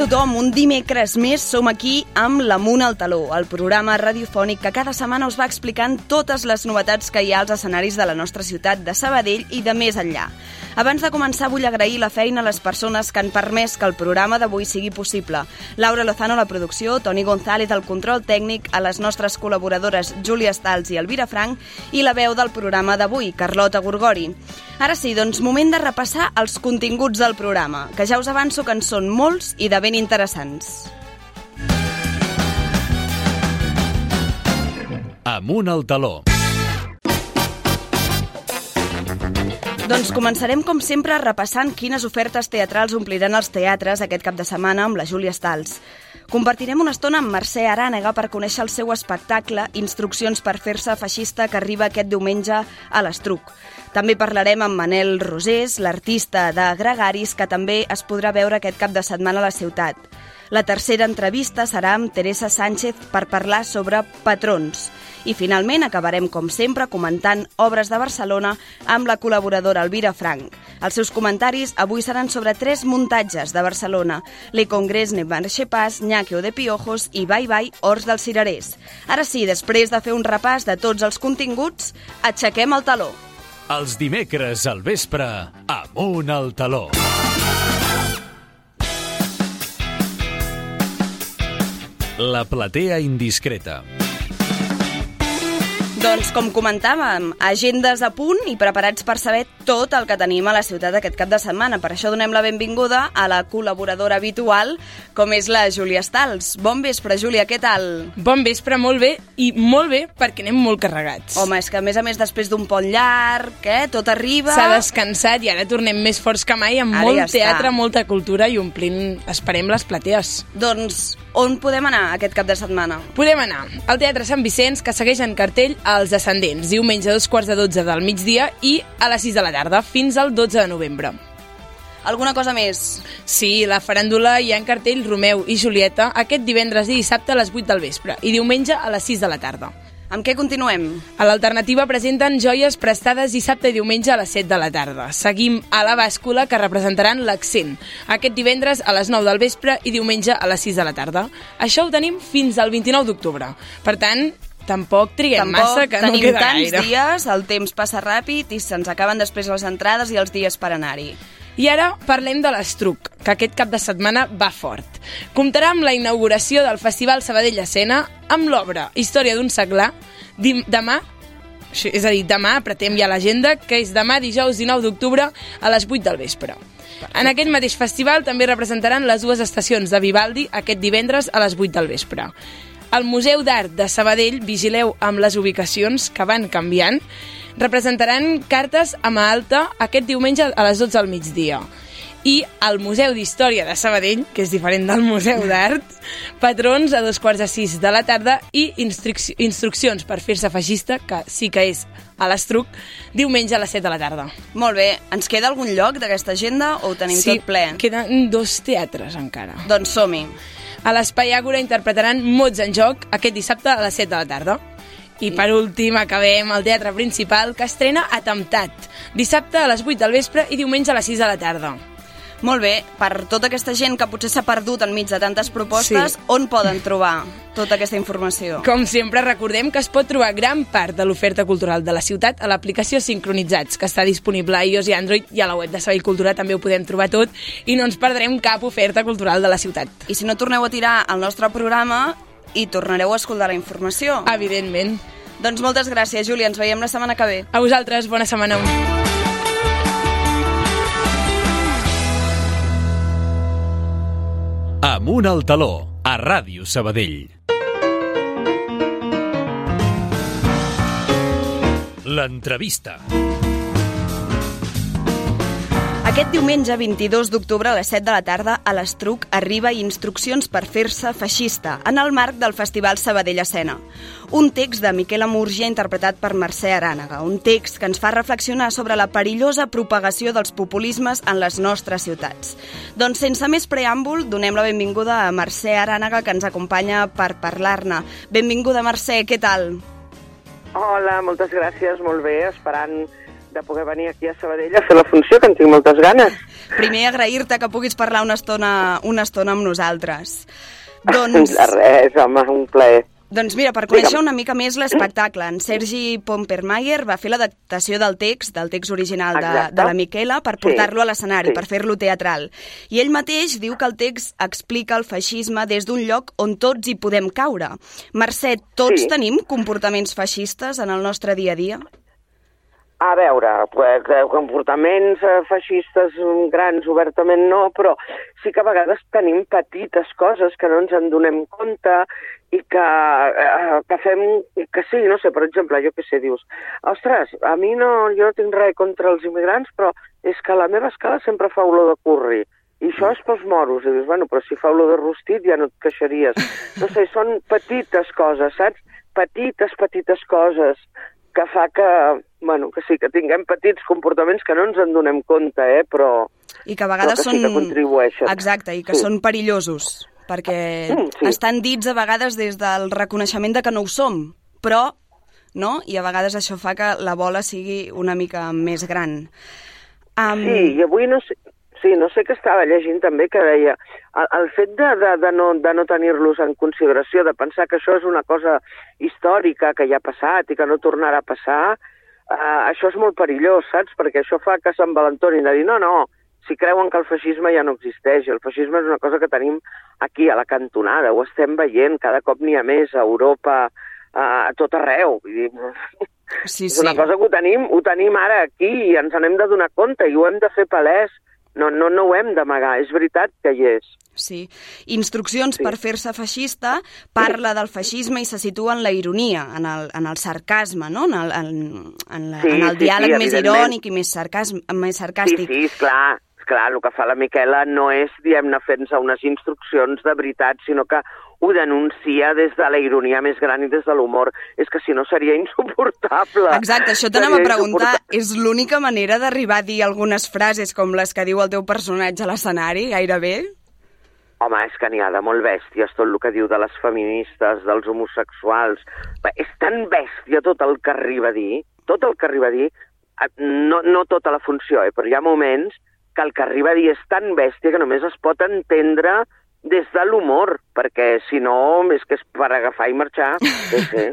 tothom, un dimecres més som aquí amb l'Amunt al Taló, el programa radiofònic que cada setmana us va explicant totes les novetats que hi ha als escenaris de la nostra ciutat de Sabadell i de més enllà. Abans de començar vull agrair la feina a les persones que han permès que el programa d'avui sigui possible. Laura Lozano a la producció, Toni González al control tècnic, a les nostres col·laboradores Júlia Stals i Elvira Frank i la veu del programa d'avui, Carlota Gorgori. Ara sí, doncs moment de repassar els continguts del programa, que ja us avanço que en són molts i de ben interessants. Amunt al taló. Doncs començarem, com sempre, repassant quines ofertes teatrals ompliran els teatres aquest cap de setmana amb la Júlia Stals. Compartirem una estona amb Mercè Arànega per conèixer el seu espectacle Instruccions per fer-se feixista que arriba aquest diumenge a l'Estruc. També parlarem amb Manel Rosés, l'artista de Gregaris, que també es podrà veure aquest cap de setmana a la ciutat. La tercera entrevista serà amb Teresa Sánchez per parlar sobre patrons. I finalment acabarem, com sempre, comentant obres de Barcelona amb la col·laboradora Elvira Frank. Els seus comentaris avui seran sobre tres muntatges de Barcelona, Le Congrés ne marche pas, Ñaqueo de Piojos i Bye Bye Horts dels Cirerers. Ara sí, després de fer un repàs de tots els continguts, aixequem el taló. Els dimecres al vespre, Amunt al taló. La platea indiscreta. Doncs, com comentàvem, agendes a punt i preparats per saber tot el que tenim a la ciutat aquest cap de setmana. Per això donem la benvinguda a la col·laboradora habitual, com és la Júlia Stals. Bon vespre, Júlia, què tal? Bon vespre, molt bé, i molt bé perquè anem molt carregats. Home, és que a més a més després d'un pont llarg, eh, tot arriba... S'ha descansat i ara tornem més forts que mai amb Ara molt ja està. teatre, molta cultura i omplint, esperem, les platees. Doncs, on podem anar aquest cap de setmana? Podem anar al Teatre Sant Vicenç, que segueix en cartell als Ascendents, diumenge a dos quarts de dotze del migdia i a les 6 de la tarda, fins al 12 de novembre. Alguna cosa més? Sí, la faràndula hi ha en cartell Romeu i Julieta aquest divendres i dissabte a les 8 del vespre i diumenge a les 6 de la tarda. Amb què continuem? A l'alternativa presenten joies prestades dissabte i diumenge a les 7 de la tarda. Seguim a la bàscula que representaran l'accent. Aquest divendres a les 9 del vespre i diumenge a les 6 de la tarda. Això ho tenim fins al 29 d'octubre. Per tant, tampoc triguem massa, que no queda tants gaire. dies, el temps passa ràpid i se'ns acaben després les entrades i els dies per anar-hi. I ara parlem de l'Estruc, que aquest cap de setmana va fort. Comptarà amb la inauguració del Festival Sabadell Escena amb l'obra Història d'un seglar, demà és a dir, demà, apretem ja l'agenda, que és demà dijous 19 d'octubre a les 8 del vespre. En aquest mateix festival també representaran les dues estacions de Vivaldi aquest divendres a les 8 del vespre. Al Museu d'Art de Sabadell, vigileu amb les ubicacions que van canviant, representaran cartes a mà alta aquest diumenge a les 12 del migdia. I al Museu d'Història de Sabadell, que és diferent del Museu d'Art, patrons a dos quarts de sis de la tarda i instruc instruccions per fer-se feixista, que sí que és a l'Estruc, diumenge a les 7 de la tarda. Molt bé, ens queda algun lloc d'aquesta agenda o ho tenim sí, tot ple? queden dos teatres encara. Doncs som-hi. A l'Espai Àgora interpretaran Mots en joc aquest dissabte a les 7 de la tarda. I per últim acabem el teatre principal que estrena Atemptat, dissabte a les 8 del vespre i diumenge a les 6 de la tarda. Molt bé, per tota aquesta gent que potser s'ha perdut enmig de tantes propostes, Sí. on poden trobar tota aquesta informació? Com sempre, recordem que es pot trobar gran part de l'oferta cultural de la ciutat a l'aplicació Sincronitzats, que està disponible a iOS i Android, i a la web de Sabell Cultura també ho podem trobar tot, i no ens perdrem cap oferta cultural de la ciutat. I si no torneu a tirar el nostre programa i tornareu a escoltar la informació. Evidentment. Doncs moltes gràcies, Júlia. Ens veiem la setmana que ve. A vosaltres, bona setmana. Amunt al taló, a Ràdio Sabadell. L'entrevista. Aquest diumenge 22 d'octubre a les 7 de la tarda a l'Estruc arriba Instruccions per fer-se feixista en el marc del Festival Sabadell Escena. Un text de Miquel Amurgia interpretat per Mercè Arànega, un text que ens fa reflexionar sobre la perillosa propagació dels populismes en les nostres ciutats. Doncs sense més preàmbul, donem la benvinguda a Mercè Arànega que ens acompanya per parlar-ne. Benvinguda Mercè, què tal? Hola, moltes gràcies, molt bé, esperant de poder venir aquí a Sabadell a fer la funció, que en tinc moltes ganes. Primer agrair-te que puguis parlar una estona, una estona amb nosaltres. Doncs, De res, home, un plaer. doncs mira, per conèixer una mica més l'espectacle, en Sergi Pompermayer va fer l'adaptació del text, del text original de, Exacte. de la Miquela, per Sí. portar-lo a l'escenari, Sí. per fer-lo teatral. I ell mateix diu que el text explica el feixisme des d'un lloc on tots hi podem caure. Mercè, tots Sí. tenim comportaments feixistes en el nostre dia a dia? A veure, eh, comportaments eh, feixistes mm, grans obertament no, però sí que a vegades tenim petites coses que no ens en donem compte i que, eh, que fem, que sí, no sé, per exemple, jo què sé, dius, ostres, a mi no, jo no tinc res contra els immigrants, però és que a la meva escala sempre fa olor de curri. I això és pels moros. I dius, bueno, però si fa olor de rostit ja no et queixaries. No sé, són petites coses, saps? Petites, petites coses que fa que, bueno, que sí, que tinguem petits comportaments que no ens en donem compte, eh, però... I que a vegades que sí són... que contribueixen. Exacte, i que Sí. són perillosos, perquè Mm, sí. estan dits a vegades des del reconeixement de que no ho som, però, no? I a vegades això fa que la bola sigui una mica més gran. Um, Sí, i avui no sé, sí, no sé què estava llegint també que deia el, el fet de, de, de no, de no tenir-los en consideració, de pensar que això és una cosa històrica que ja ha passat i que no tornarà a passar, eh, això és molt perillós, saps? Perquè això fa que s'envalentonin a dir no, no, si creuen que el feixisme ja no existeix, el feixisme és una cosa que tenim aquí a la cantonada, ho estem veient, cada cop n'hi ha més a Europa, a, a tot arreu. Vull dir, sí, és una sí. cosa que ho tenim, ho tenim ara aquí i ens n'hem de donar compte i ho hem de fer palès. No, no, no ho hem d'amagar, és veritat que hi és. Sí. Instruccions Sí. per fer-se feixista parla del feixisme i se situa en la ironia, en el, en el sarcasme, no? en el, en, en, la, Sí, en el sí, diàleg sí, més irònic i més, sarcasm, més Sí, sarcàstic. sí, esclar, esclar, el que fa la Miquela no és, diguem-ne, fer-nos unes instruccions de veritat, sinó que ho denuncia des de la ironia més gran i des de l'humor. És que si no seria insuportable. Exacte, això t'anem a preguntar. És l'única manera d'arribar a dir algunes frases com les que diu el teu personatge a l'escenari, gairebé? Home, és que n'hi ha de molt bèsties, tot el que diu de les feministes, dels homosexuals. És tan bèstia tot el que arriba a dir, tot el que arriba a dir, eh, no, no tota la funció, eh, però hi ha moments que el que arriba a dir és tan bèstia que només es pot entendre des de l'humor, perquè si no és que és per agafar i marxar. Sí, sí.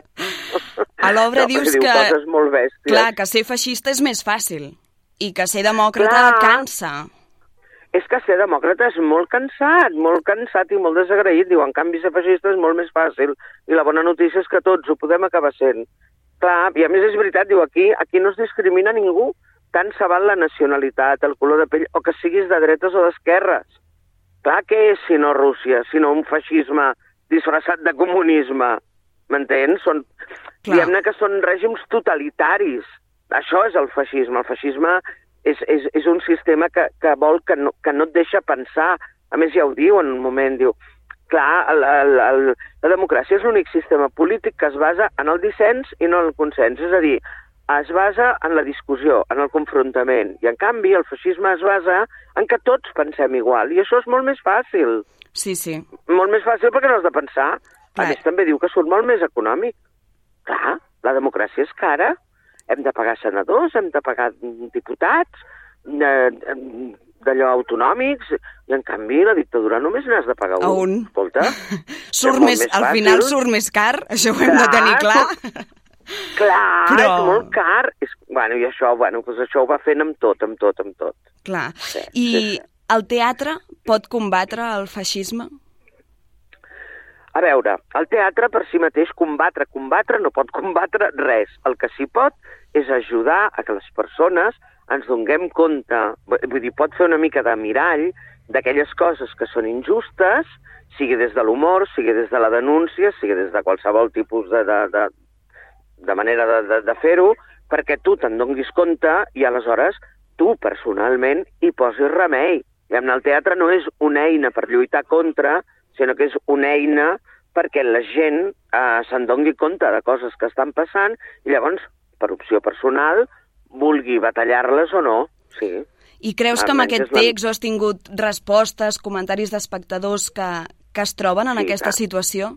A l'obra No, dius diu que... coses molt bèsties. Clar, que ser feixista és més fàcil i que ser demòcrata Clar. cansa. És que ser demòcrata és molt cansat, molt cansat i molt desagraït. Diu, en canvi, ser feixista és molt més fàcil. I la bona notícia és que tots ho podem acabar sent. Clar, i a més és veritat, diu, aquí, aquí no es discrimina ningú. Tant se val la nacionalitat, el color de pell, o que siguis de dretes o d'esquerres. Clar, què és si no Rússia, si no un feixisme disfressat de comunisme? M'entens? Són, diguem-ne que són règims totalitaris. Això és el feixisme. El feixisme és, és, és un sistema que, que vol que no, que no et deixa pensar. A més, ja ho diu en un moment, diu, clar, el, el, el, la democràcia és l'únic sistema polític que es basa en el dissens i no en el consens. És a dir, es basa en la discussió, en el confrontament. I, en canvi, el feixisme es basa en que tots pensem igual. I això és molt més fàcil. Sí, sí. Molt més fàcil perquè no has de pensar. A Clar. més, també diu que surt molt més econòmic. Clar, la democràcia és cara. Hem de pagar senadors, hem de pagar diputats, eh, d'allò autonòmics, i en canvi la dictadura només n'has de pagar A un. Escolta, Surt més, més al final surt més car, això ho hem de Clar, tenir clar. clar, Però- és molt car. És, bueno, I això, bueno, doncs això ho va fent amb tot, amb tot, amb tot. Clar. Sí, I sí, sí. el teatre pot combatre el feixisme? A veure, el teatre per si mateix combatre, combatre no pot combatre res. El que sí pot és ajudar a que les persones ens donguem compte, vull dir, pot fer una mica de mirall d'aquelles coses que són injustes, sigui des de l'humor, sigui des de la denúncia, sigui des de qualsevol tipus de, de, de, de manera de, de, de fer-ho, perquè tu te'n donguis compte i aleshores tu personalment hi posis remei. El teatre no és una eina per lluitar contra, sinó que és una eina perquè la gent eh, se'n dongui compte de coses que estan passant i llavors, per opció personal, vulgui batallar-les o no. Sí. I creus que amb aquest text has tingut respostes, comentaris d'espectadors que, que es troben en Sí, aquesta clar. situació?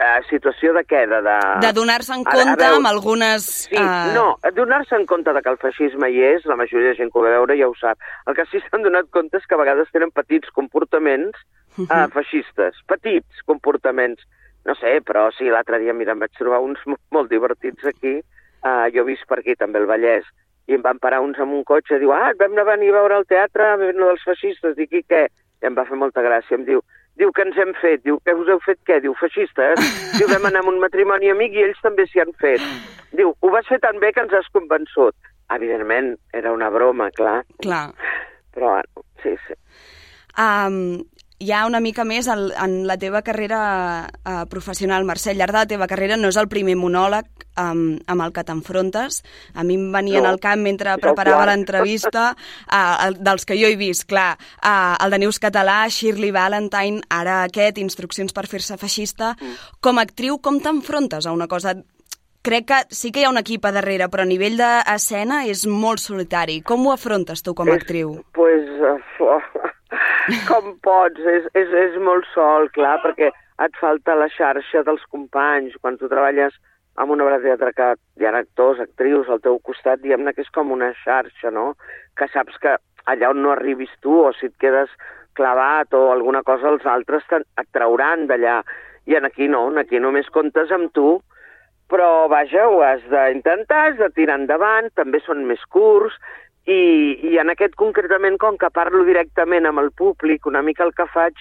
Eh, situació de què? De, de... De donar-se en A- a compte veure, amb algunes... Sí, eh, no, donar-se en compte de que el feixisme hi és, la majoria de gent que ho va veure ja ho sap. El que sí s'han donat compte és que a vegades tenen petits comportaments eh, feixistes, petits comportaments. No sé, però sí, l'altre dia, mira, em vaig trobar uns mo- molt divertits aquí, eh, jo he vist per aquí també el Vallès, i em van parar uns amb un cotxe, diu, ah, et vam anar a venir a veure el teatre, no dels feixistes, dic, i què? I em va fer molta gràcia, em diu, diu que ens hem fet, diu, que us heu fet què? Diu, feixistes? Diu, vam anar amb un matrimoni amic i ells també s'hi han fet. Diu, ho vas fer tan bé que ens has convençut. Evidentment, era una broma, clar, Clar. però bueno, sí, sí. Um, ha una mica més el, en la teva carrera uh, professional, Mercè, al llarg de la teva carrera no és el primer monòleg um, amb el que t'enfrontes. A mi em venien No, al camp mentre el preparava l'entrevista, uh, el, dels que jo he vist, clar, uh, el de Neus Català, Shirley Valentine, ara aquest, Instruccions per fer-se feixista. Mm. Com a actriu, com t'enfrontes a una cosa crec que sí que hi ha un equip a darrere, però a nivell d'escena és molt solitari. Com ho afrontes tu com a És- actriu? Pues, uh, com pots, és, és, és molt sol, clar, perquè et falta la xarxa dels companys. Quan tu treballes amb una obra de teatre que hi ha actors, actrius al teu costat, diguem-ne que és com una xarxa, no? Que saps que allà on no arribis tu o si et quedes clavat o alguna cosa, els altres et trauran d'allà. I en aquí no, en aquí només comptes amb tu, però vaja, ho has d'intentar, has de tirar endavant, també són més curts, i, i en aquest concretament, com que parlo directament amb el públic, una mica el que faig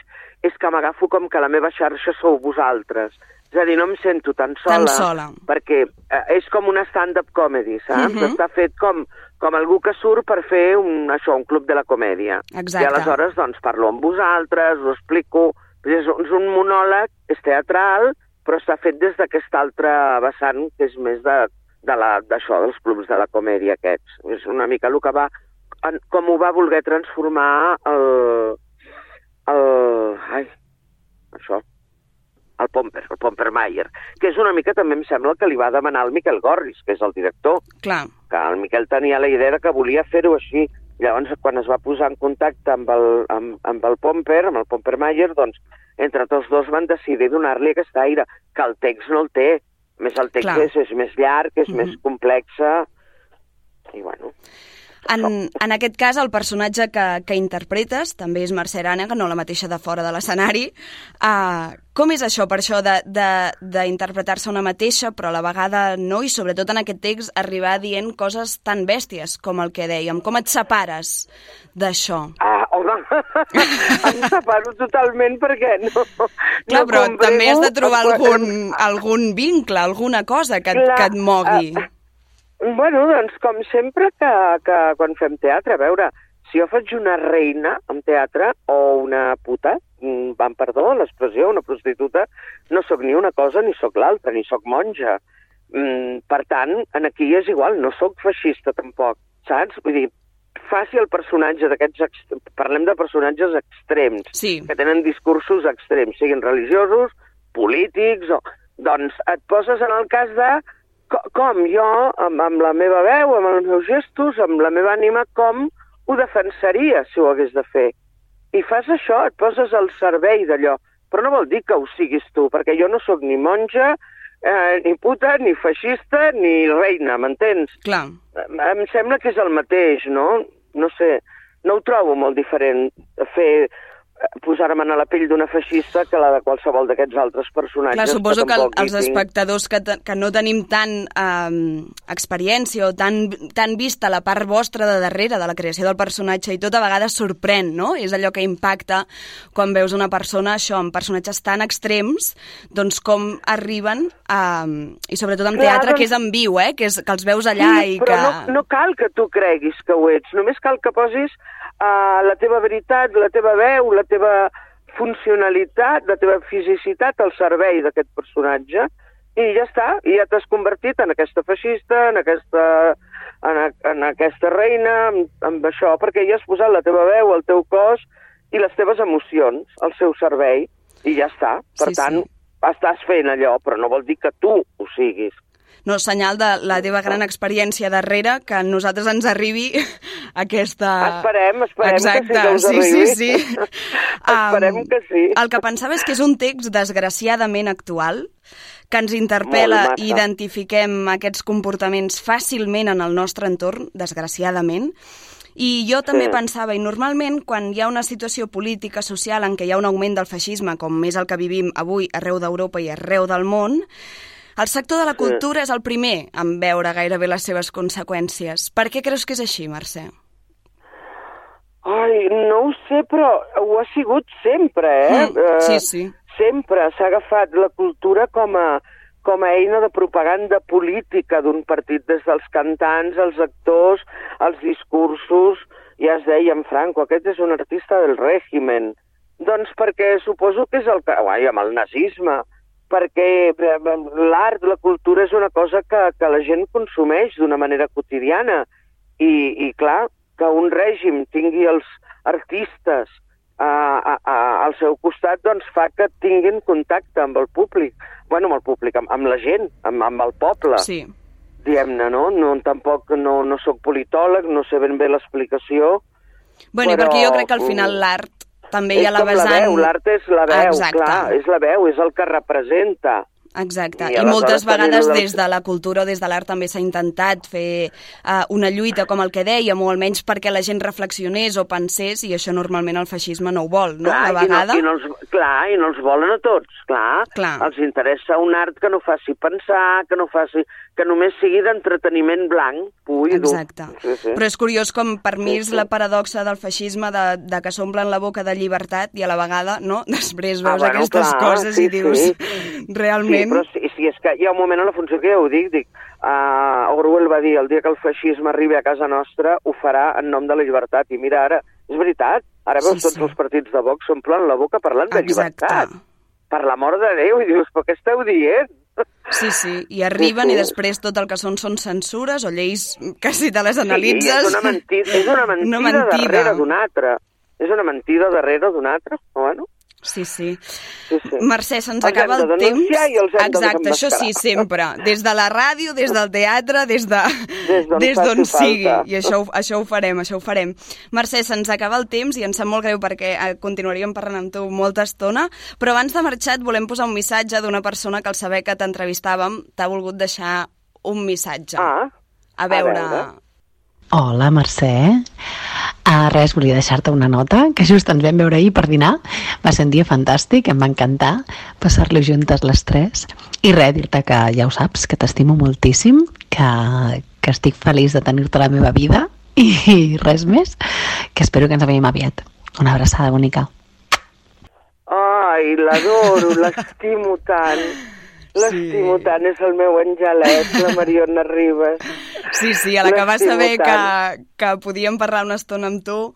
és que m'agafo com que la meva xarxa sou vosaltres. És a dir, no em sento tan sola, Tan sola. perquè eh, és com una stand-up comedy, saps? Mhm. Està fet com, com algú que surt per fer un, això, un club de la comèdia. Exacte. I aleshores, doncs, parlo amb vosaltres, us explico... És, és un monòleg, és teatral, però està fet des d'aquest altre vessant, que és més de, de la- d'això, dels clubs de la comèdia aquests. És una mica el que va... en- Com ho va voler transformar el... el ai, això, el Pomper, el Pompermayer, que és una mica també em sembla que li va demanar el Miquel Gorris, que és el director, Clar, que el Miquel tenia la idea de que volia fer-ho així. Llavors, quan es va posar en contacte amb el, amb, amb el Pomper, amb el Pompermayer, doncs, entre tots dos van decidir donar-li aquest aire, que el text no el té. A més, el text Clar. és, és més llarg, és Mhm. més complexa, i bueno... En, en aquest cas, el personatge que, que interpretes també és Mercè Arànega, no la mateixa de fora de l'escenari. Uh, com és això, per això, de- de- d'interpretar-se una mateixa, però a la vegada no, i sobretot en aquest text arribar dient coses tan bèsties com el que dèiem? Com et separes d'això? Ah, home, em separo totalment perquè no... Clar, no però comprego també has de trobar algun, algun vincle, alguna cosa que, Clar, que et mogui. ah, Bueno, doncs com sempre que, que quan fem teatre, a veure, si jo faig una reina en teatre o una puta, mm, van perdó l'expressió, una prostituta, no sóc ni una cosa ni sóc l'altra, ni sóc monja. Mm, per tant, en aquí és igual, no sóc feixista tampoc, saps? Vull dir, faci el personatge d'aquests... Parlem de personatges extrems, Sí, que tenen discursos extrems, siguin religiosos, polítics, o... doncs et poses en el cas de com jo, amb, amb la meva veu, amb els meus gestos, amb la meva ànima, com ho defensaria si ho hagués de fer. I fas això, et poses al servei d'allò. Però no vol dir que ho siguis tu, perquè jo no sóc ni monja, eh, ni puta, ni feixista, ni reina, m'entens? clar. Em sembla que és el mateix, no? No sé, no ho trobo molt diferent fer posar-me a la pell d'una feixista que la de qualsevol d'aquests altres personatges. Clar, suposo que, hi els tinc. espectadors que, que no tenim tant um, experiència o tan, tan vista la part vostra de darrere de la creació del personatge i tot a vegades sorprèn, no? És allò que impacta quan veus una persona, això, amb personatges tan extrems, doncs com arriben, um, i sobretot en Clar, teatre, doncs- que és en viu, eh? Que, és, que els veus allà sí, i però que... no, no cal que tu creguis que ho ets, només cal que posis la teva veritat, la teva veu, la teva funcionalitat, la teva fisicitat al servei d'aquest personatge i ja està, i ja t'has convertit en aquesta feixista, en aquesta, en, a- en aquesta reina, amb, amb això, perquè ja has posat la teva veu, el teu cos i les teves emocions al seu servei i ja està. Per Sí, sí. tant, estàs fent allò, però no vol dir que tu ho siguis. No, senyal de la teva gran experiència darrere que a nosaltres ens arribi aquesta... Esperem, esperem Exacte, que sí que sí, sí, sí. Esperem que sí. El que pensava és que és un text desgraciadament actual, que ens interpel·la i identifiquem aquests comportaments fàcilment en el nostre entorn, desgraciadament, i jo també Sí. pensava, i normalment quan hi ha una situació política, social, en què hi ha un augment del feixisme, com és el que vivim avui arreu d'Europa i arreu del món, el sector de la cultura és el primer en veure gairebé les seves conseqüències. Per què creus que és així, Mercè? Ai, no ho sé, però ho ha sigut sempre, eh? Mm, Eh, sí, sí. Sempre s'ha agafat la cultura com a, com a eina de propaganda política d'un partit, des dels cantants, els actors, els discursos... Ja es deia en Franco, aquest és un artista del règimen. Doncs perquè suposo que és el que... Ai, amb el nazisme, perquè eh, l'art, la cultura és una cosa que, que la gent consumeix d'una manera quotidiana. I, I clar, que un règim tingui els artistes a, a, a, al seu costat, doncs fa que tinguin contacte amb el públic. Bueno, amb el públic, amb, amb la gent, amb, amb el poble, Sí. diguem-ne, no? no? Tampoc no, no sóc politòleg, no sé ben bé l'explicació. Bueno, Però, perquè jo crec que al final l'art també hi ha la vessant... la veu, l'art és la veu, Exacte. clar, és la veu, és el que representa. Exacte, I i, moltes vegades el- des de la cultura o des de l'art també s'ha intentat fer uh, una lluita com el que dèiem, o almenys perquè la gent reflexionés o pensés, i això normalment el feixisme no ho vol, no? Clar, a vegada... I no, i no els, clar, i no els volen a tots, clar. Clar. Els interessa un art que no faci pensar, que no faci que només sigui d'entreteniment blanc, pur i dur. Exacte. Sí, sí. Però és curiós com per mi és Sí, sí. la paradoxa del feixisme de, de que s'omplen la boca de llibertat i a la vegada, no? Després Ah, veus bueno, aquestes clar, coses sí, i dius, sí. realment... Sí, però sí, sí, és que hi ha un moment a la funció que ja ho dic, dic, uh, Orwell va dir, el dia que el feixisme arribi a casa nostra, ho farà en nom de la llibertat. I mira, ara, és veritat, ara veus Sí, tots sí. els partits de Vox s'omplen la boca parlant de Exacte. llibertat. Per l'amor de Déu, i dius, però què esteu dient? Sí, sí, i arriben Sí, i sí. després tot el que són són censures o lleis que si te les Sí, analitzes... és una mentida, és una mentida, Una mentida. darrere d'una altra. És una mentida darrere d'una altra, bueno, Sí, sí. sí, sí. Mercè, se'ns acaba el temps. denunciar i els hem de Exacte, això sí, sempre. Des de la ràdio, des del teatre, des de Des d'on sigui. falta. I això, això ho farem, això ho farem. Mercè, se'ns acaba el temps i ens sap molt greu perquè eh, continuaríem parlant amb tu molta estona, però abans de marxar et volem posar un missatge d'una persona que al saber que t'entrevistàvem t'ha volgut deixar un missatge. Ah, a veure... a veure. Hola, Mercè. Uh, res, volia deixar-te una nota, que just ens vam veure ahir per dinar. Va ser un dia fantàstic, em va encantar passar-lo juntes les tres. I res, dir-te que ja ho saps, que t'estimo moltíssim, que, que estic feliç de tenir-te a la meva vida i res més, que espero que ens veiem aviat. Una abraçada bonica. Ai, l'adoro, l'estimo tant. L'estimo Sí. tant, és el meu angelet, la Mariona Ribas. Sí, sí, a la que va saber que, tant. que podíem parlar una estona amb tu,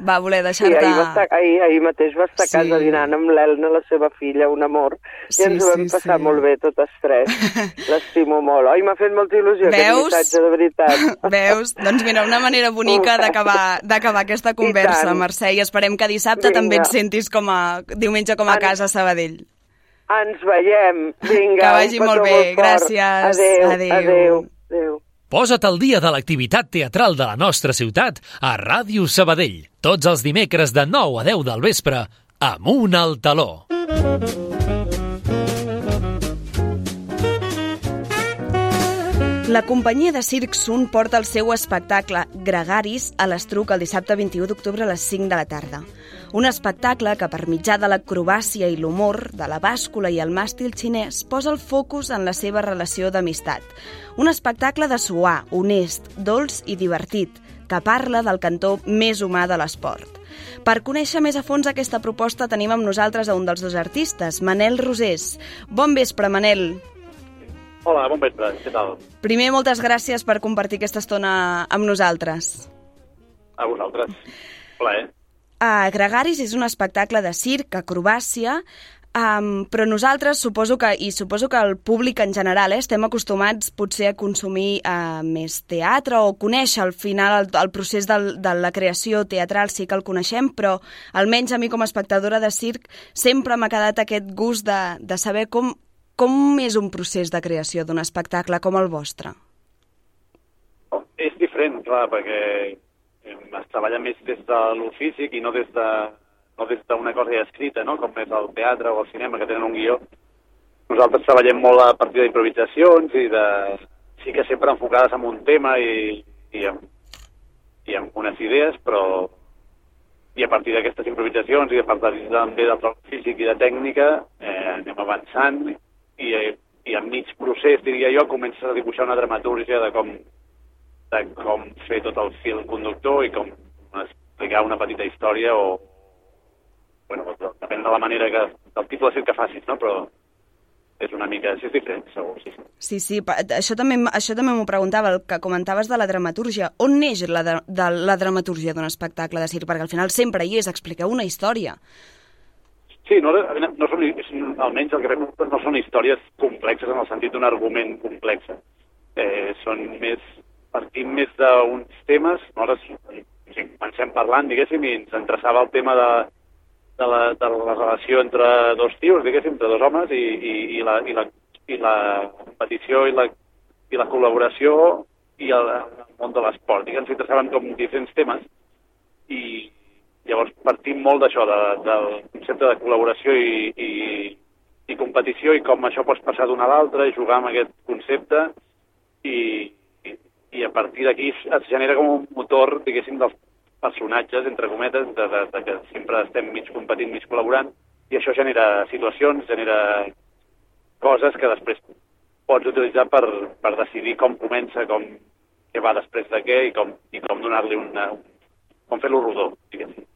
va voler Sí, deixar-te... ahir, va estar, ahir, ahir mateix va estar a casa Sí. dinant amb l'Elna, la seva filla, un amor, Sí, i ens ho vam sí, passar sí. molt bé totes tres. L'estimo molt. Oi, m'ha fet molta il·lusió aquest Veus? missatge, de veritat. Veus? Doncs mira, una manera bonica d'acabar aquesta conversa. Mercè, i esperem que dissabte Vinga. també et sentis com a diumenge com a Ens- casa a Sabadell. Ens veiem. Vinga, Que vagi molt bé. fort. Gràcies. Adéu, Adéu. adéu. adéu. Posa't al dia de l'activitat teatral de la nostra ciutat a Ràdio Sabadell. Tots els dimecres de 9 a 10 del vespre, amunt al taló. La companyia de Circ Sun porta el seu espectacle Gregaris a l'Estruc el dissabte 21 d'octubre a les 5 de la tarda. Un espectacle que, per mitjà de l'acrobàcia i l'humor, de la bàscula i el màstil xinès, posa el focus en la seva relació d'amistat. Un espectacle de suar, honest, dolç i divertit, que parla del cantó més humà de l'esport. Per conèixer més a fons aquesta proposta tenim amb nosaltres a un dels dos artistes, Manel Rosés. Bon vespre, Manel. Hola, bon vespre, què tal? Primer, moltes gràcies per compartir aquesta estona amb nosaltres. A vosaltres. Plaer. Uh, Gregaris és un espectacle de circ, acrobàcia, um, però nosaltres suposo que, i suposo que el públic en general, eh, estem acostumats potser a consumir uh, més teatre o conèixer al final el, el procés del, de la creació teatral sí que el coneixem, però almenys a mi com a espectadora de circ sempre m'ha quedat aquest gust de, de saber com, com és un procés de creació d'un espectacle com el vostre? És diferent, clar, perquè es treballa més des de lo físic i no des de no des d'una cosa ja escrita, no? com és el teatre o el cinema, que tenen un guió. Nosaltres treballem molt a partir d'improvisacions i de... sí que sempre enfocades en un tema i, i, amb, i amb unes idees, però i a partir d'aquestes improvisacions i a partir també del treball físic i de tècnica eh, anem avançant i, i en mig procés, diria jo, comences a dibuixar una dramatúrgia de com, de com fer tot el fil conductor i com explicar una petita història o, bueno, depèn de la manera que, del tipus de circ que facis, no? però és una mica, sí, és diferent, segur, sí. Sí, sí, això també, això també m'ho preguntava, el que comentaves de la dramatúrgia. On neix la, de, de la dramatúrgia d'un espectacle de circ? Perquè al final sempre hi és, expliqueu una història. Sí, no, no són, almenys el que fem no són històries complexes en el sentit d'un argument complex. Eh, són més, partim més d'uns temes, nosaltres sí, comencem parlant, diguéssim, i ens interessava el tema de, de la, de la relació entre dos tios, diguéssim, entre dos homes, i, i, i, la, i, la, i la competició i la, i la col·laboració i el, el món de l'esport. I ens interessaven com diferents temes i llavors partim molt d'això, de, del concepte de col·laboració i, i, i competició i com això pots passar d'una a l'altra i jugar amb aquest concepte i, i, i a partir d'aquí es genera com un motor, diguéssim, dels personatges, entre cometes, de, de, de que sempre estem mig competint, mig col·laborant, i això genera situacions, genera coses que després pots utilitzar per, per decidir com comença, com què va després de què i com, i com donar-li una... com fer-lo rodó, diguéssim.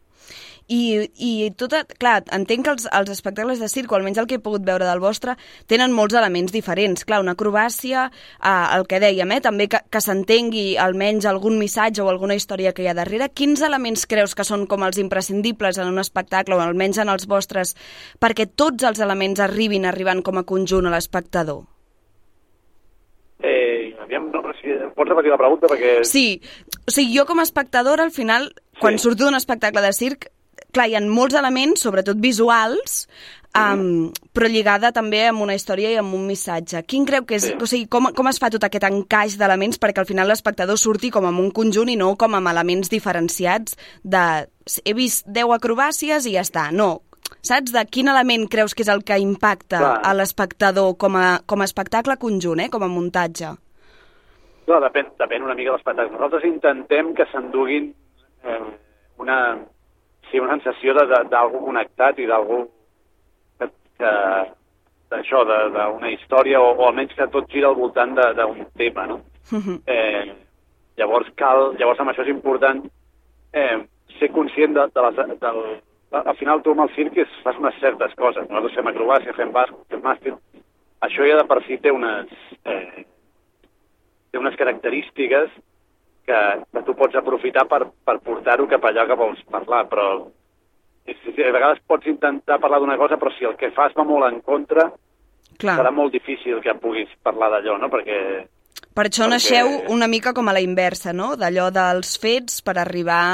I, i tot, clar, entenc que els, els espectacles de circ, o almenys el que he pogut veure del vostre, tenen molts elements diferents. Clar, una acrobàcia, eh, el que dèiem, eh, també que, que s'entengui almenys algun missatge o alguna història que hi ha darrere. Quins elements creus que són com els imprescindibles en un espectacle, o almenys en els vostres, perquè tots els elements arribin arribant com a conjunt a l'espectador? Eh, aviam, no, si, pots repetir la pregunta? Perquè... Sí, o sigui, jo com a espectadora, al final, quan sí. surto d'un espectacle de circ, clar, hi ha molts elements, sobretot visuals, um, però lligada també amb una història i amb un missatge. Quin creu que és, sí. o sigui, com, com es fa tot aquest encaix d'elements perquè al final l'espectador surti com amb un conjunt i no com amb elements diferenciats de he vist 10 acrobàcies i ja està. No, saps? De quin element creus que és el que impacta Clar. a l'espectador com, a, com a espectacle conjunt, eh? com a muntatge? Clar, depèn, depèn una mica de l'espectacle. Nosaltres intentem que s'enduguin eh, una, sí, una sensació d'algú connectat i d'algú que, que d'això, d'una història, o, o almenys que tot gira al voltant d'un tema, no? Mhm. eh, llavors cal, llavors amb això és important eh, ser conscient de, de les, del, al final tu amb el circ és, fas unes certes coses. Nosaltres fem acrobàcia, fem basc, fem màstil. Això ja de per si té unes, eh, té unes característiques que, que tu pots aprofitar per, per portar-ho cap allà que vols parlar, però a vegades pots intentar parlar d'una cosa, però si el que fas va molt en contra, Clar. serà molt difícil que puguis parlar d'allò, no? Perquè... Per això perquè... naixeu una mica com a la inversa, no? D'allò dels fets per arribar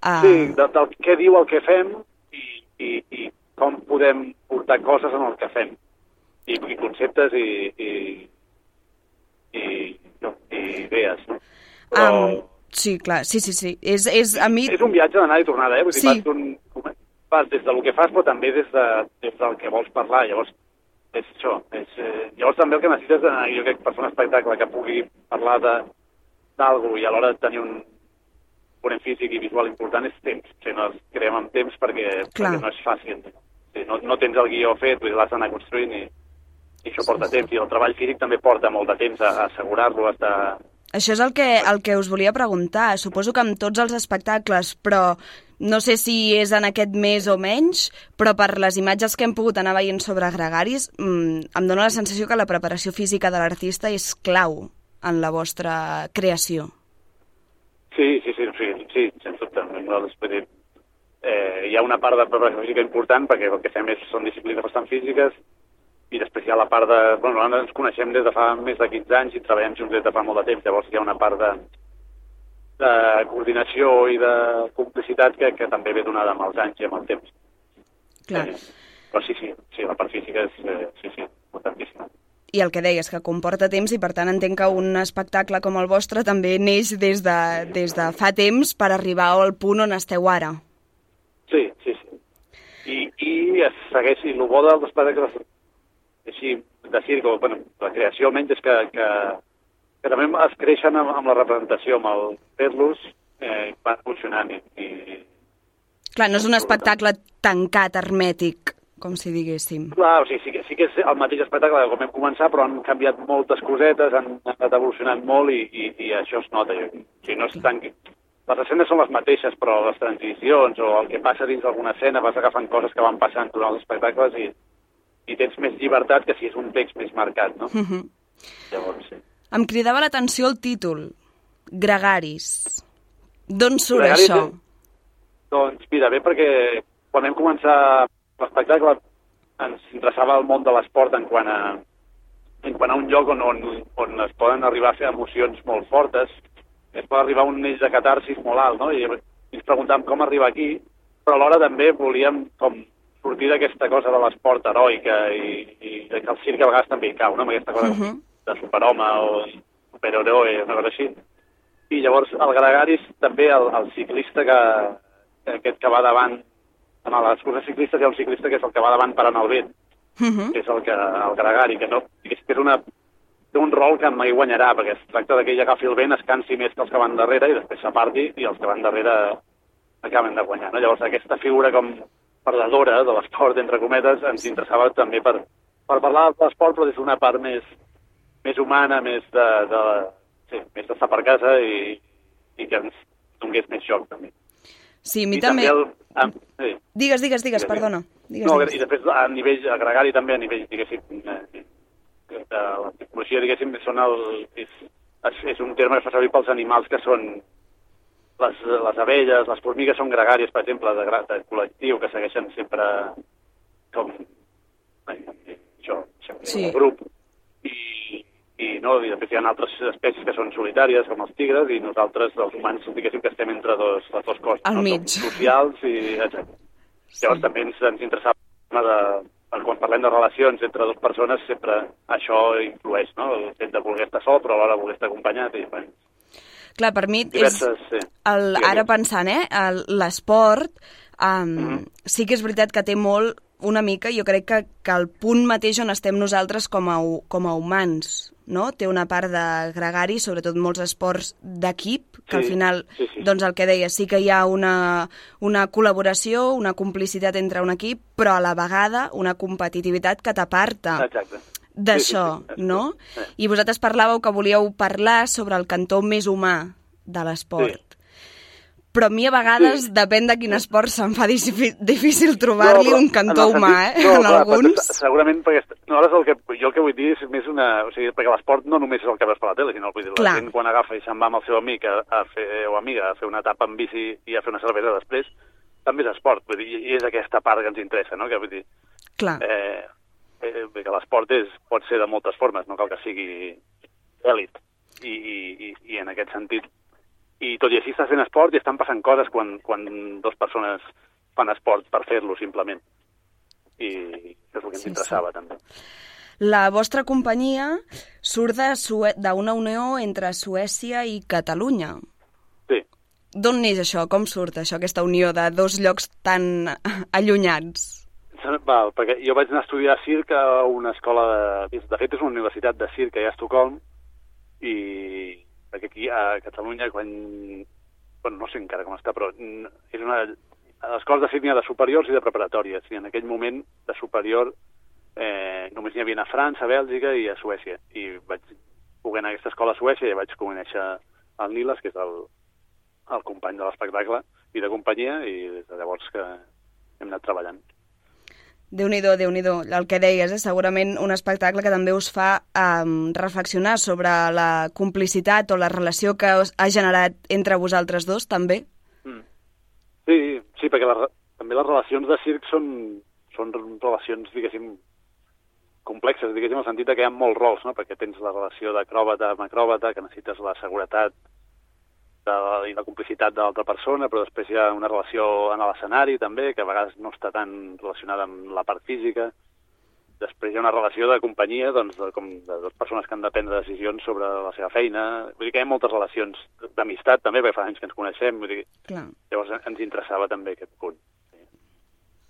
a... Sí, de, del què diu el que fem i, i, i com podem portar coses en el que fem. I, i conceptes i, i, i, no, i idees, no? Però... Um, sí, clar, sí, sí, sí. És, és, a mi... és un viatge d'anada i tornada, eh? Vull dir, sí. vas, un, vas des del que fas, però també des, de, des del que vols parlar. Llavors, és això. És, eh, llavors també el que necessites, de, jo crec, per fer un espectacle que pugui parlar d'algú i alhora tenir un ponent físic i visual important és temps. O sigui, no creem amb temps perquè, perquè no és fàcil. O sigui, no, no tens el guió fet, l'has d'anar construint i, i això porta temps. I el treball físic també porta molt de temps a, a assegurar-lo, a estar això és el que, el que us volia preguntar. Suposo que amb tots els espectacles, però no sé si és en aquest mes o menys, però per les imatges que hem pogut anar veient sobre gregaris, mmm, em dóna la sensació que la preparació física de l'artista és clau en la vostra creació. Sí, sí, sí, sí, sí sens dubte. Nosaltres, eh, hi ha una part de preparació física important perquè el que fem és, són disciplines bastant físiques i després hi ha la part de... Bueno, nosaltres ens coneixem des de fa més de 15 anys i treballem junts des de fa molt de temps, llavors hi ha una part de, de coordinació i de complicitat que, que també ve donada amb els anys i amb el temps. Clar. Eh, però sí, sí, sí, la part física és, eh, sí, sí, importantíssima. i el que deies, que comporta temps i per tant entenc que un espectacle com el vostre també neix des de, des de fa temps per arribar al punt on esteu ara. Sí, sí, sí. I, i es segueix, i el bo dels espectacles així de circ, o, bueno, la creació almenys és que, que, que també es creixen amb, amb la representació, amb el fer-los eh, van funcionant i, i Clar, no és un espectacle tancat, hermètic, com si diguéssim. Clar, o sigui, sí que, sí que és el mateix espectacle com hem començat, però han canviat moltes cosetes, han, han anat evolucionant molt i, i, i això es nota. O sigui, no és tan... Les escenes són les mateixes, però les transicions o el que passa dins d'alguna escena vas agafant coses que van passant durant els espectacles i, i tens més llibertat que si és un text més marcat, no? Uh -huh. Llavors, sí. Em cridava l'atenció el títol, Gregaris. D'on surt Gregaris això? és- Doncs mira, bé perquè quan vam començar l'espectacle ens interessava el món de l'esport en quant a en quant a un lloc on, on, on es poden arribar a fer emocions molt fortes, es pot arribar a un neix de catarsis molt alt, no? I ens preguntàvem com arribar aquí, però alhora també volíem com sortir d'aquesta cosa de l'esport heroica i, i que el circ a vegades també hi cau, no? Amb aquesta cosa Uh -huh. de superhome o superheroe, una cosa així. I llavors el Gregaris també, el, el ciclista que, que aquest que va davant, en les curses ciclistes hi ha un ciclista que és el que va davant parant el vent, Uh -huh. que és el, que, el Gregari, que no, que és, que és una, té un rol que mai guanyarà, perquè es tracta de que ell agafi el vent, es cansi més que els que van darrere i després s'aparti i els que van darrere acaben de guanyar. No? Llavors aquesta figura com perdedora de l'esport, entre cometes, ens interessava també per, per parlar de l'esport, però des d'una part més, més humana, més de, de, sí, més d'estar per casa i, i que ens donés més joc, també. Sí, a mi I també... el, ah, sí. Digues, digues, digues, perdona. Digues, No, digues. i després a nivell agregari també, a nivell, diguéssim, eh, de la psicologia, diguéssim, són el, és, és, és un terme que es fa servir pels animals que són les, les abelles, les formigues són gregàries, per exemple, de, de col·lectiu, que segueixen sempre com això, sempre Sí. un grup. I, i, no, I després hi ha altres espècies que són solitàries, com els tigres, i nosaltres, els humans, diguéssim que estem entre dos, les dues coses. Al no? mig. Som socials i etcètera. Llavors també ens, ens interessava de, quan parlem de relacions entre dues persones sempre això influeix, no? El fet de voler estar sol però alhora voler estar acompanyat i bueno, Clar, per mi és... diverses... Sí. El, Digue'm. ara pensant, eh, l'esport um, Mhm. sí que és veritat que té molt, una mica, jo crec que, que el punt mateix on estem nosaltres com a, com a humans, no? Té una part de gregari, sobretot molts esports d'equip, que al Sí, final, sí, sí. doncs el que deia, sí que hi ha una, una col·laboració, una complicitat entre un equip, però a la vegada una competitivitat que t'aparta Exacte. D'això, Sí, sí, sí. no? Sí. I vosaltres parlàveu que volíeu parlar sobre el cantó més humà de l'esport. Sí. Però a mi a vegades, Sí. depèn de quin esport, se'm fa difí- difícil trobar-li però un cantó humà, sentit- eh? en clar, alguns. perquè Segurament perquè... No, ara és el que, jo el que vull dir és més una... O sigui, perquè l'esport no només és el que veus per la tele, sinó vull dir, Clar. la gent quan agafa i se'n va amb el seu amic a, a fer, o amiga a fer una etapa en bici i a fer una cervesa després, també és esport. Vull dir, i és aquesta part que ens interessa, no? Que vull dir, Clar, eh, eh, que l'esport pot ser de moltes formes, no cal que sigui èlit. I, i, i, en aquest sentit, i tot i així estàs fent esport i estan passant coses quan, quan dues persones fan esport per fer-lo, simplement. I és el que ens Sí, interessava, també. la vostra companyia surt d'una unió entre Suècia i Catalunya. Sí. D'on neix això? Com surt això, aquesta unió de dos llocs tan allunyats? Val, perquè jo vaig anar a estudiar circ a una escola de... De fet, és una universitat de circ a Estocolm, i perquè aquí a Catalunya, quan... Bueno, no sé encara com està, però mm, és una... A l'escola de circ n'hi ha de superiors i de preparatòries, i en aquell moment de superior eh, només n'hi havia a França, a Bèlgica i a Suècia. I vaig poder anar a aquesta escola a Suècia i vaig conèixer el Niles, que és el, el company de l'espectacle i de companyia, i des de llavors que hem anat treballant. Déu nhi déu El que deies, és segurament un espectacle que també us fa um, reflexionar sobre la complicitat o la relació que ha generat entre vosaltres dos, també. Mm. Sí, sí, perquè les, també les relacions de circ són, són relacions, diguéssim, complexes, diguéssim, en el sentit que hi ha molts rols, no? perquè tens la relació d'acròbata amb acròbata, que necessites la seguretat de, i la complicitat de l'altra persona, però després hi ha una relació en l'escenari també, que a vegades no està tan relacionada amb la part física, després hi ha una relació de companyia, doncs, de, com de dues persones que han de prendre decisions sobre la seva feina. Vull dir que hi ha moltes relacions d'amistat també, perquè fa anys que ens coneixem. Vull dir, Clar. llavors ens interessava també aquest punt.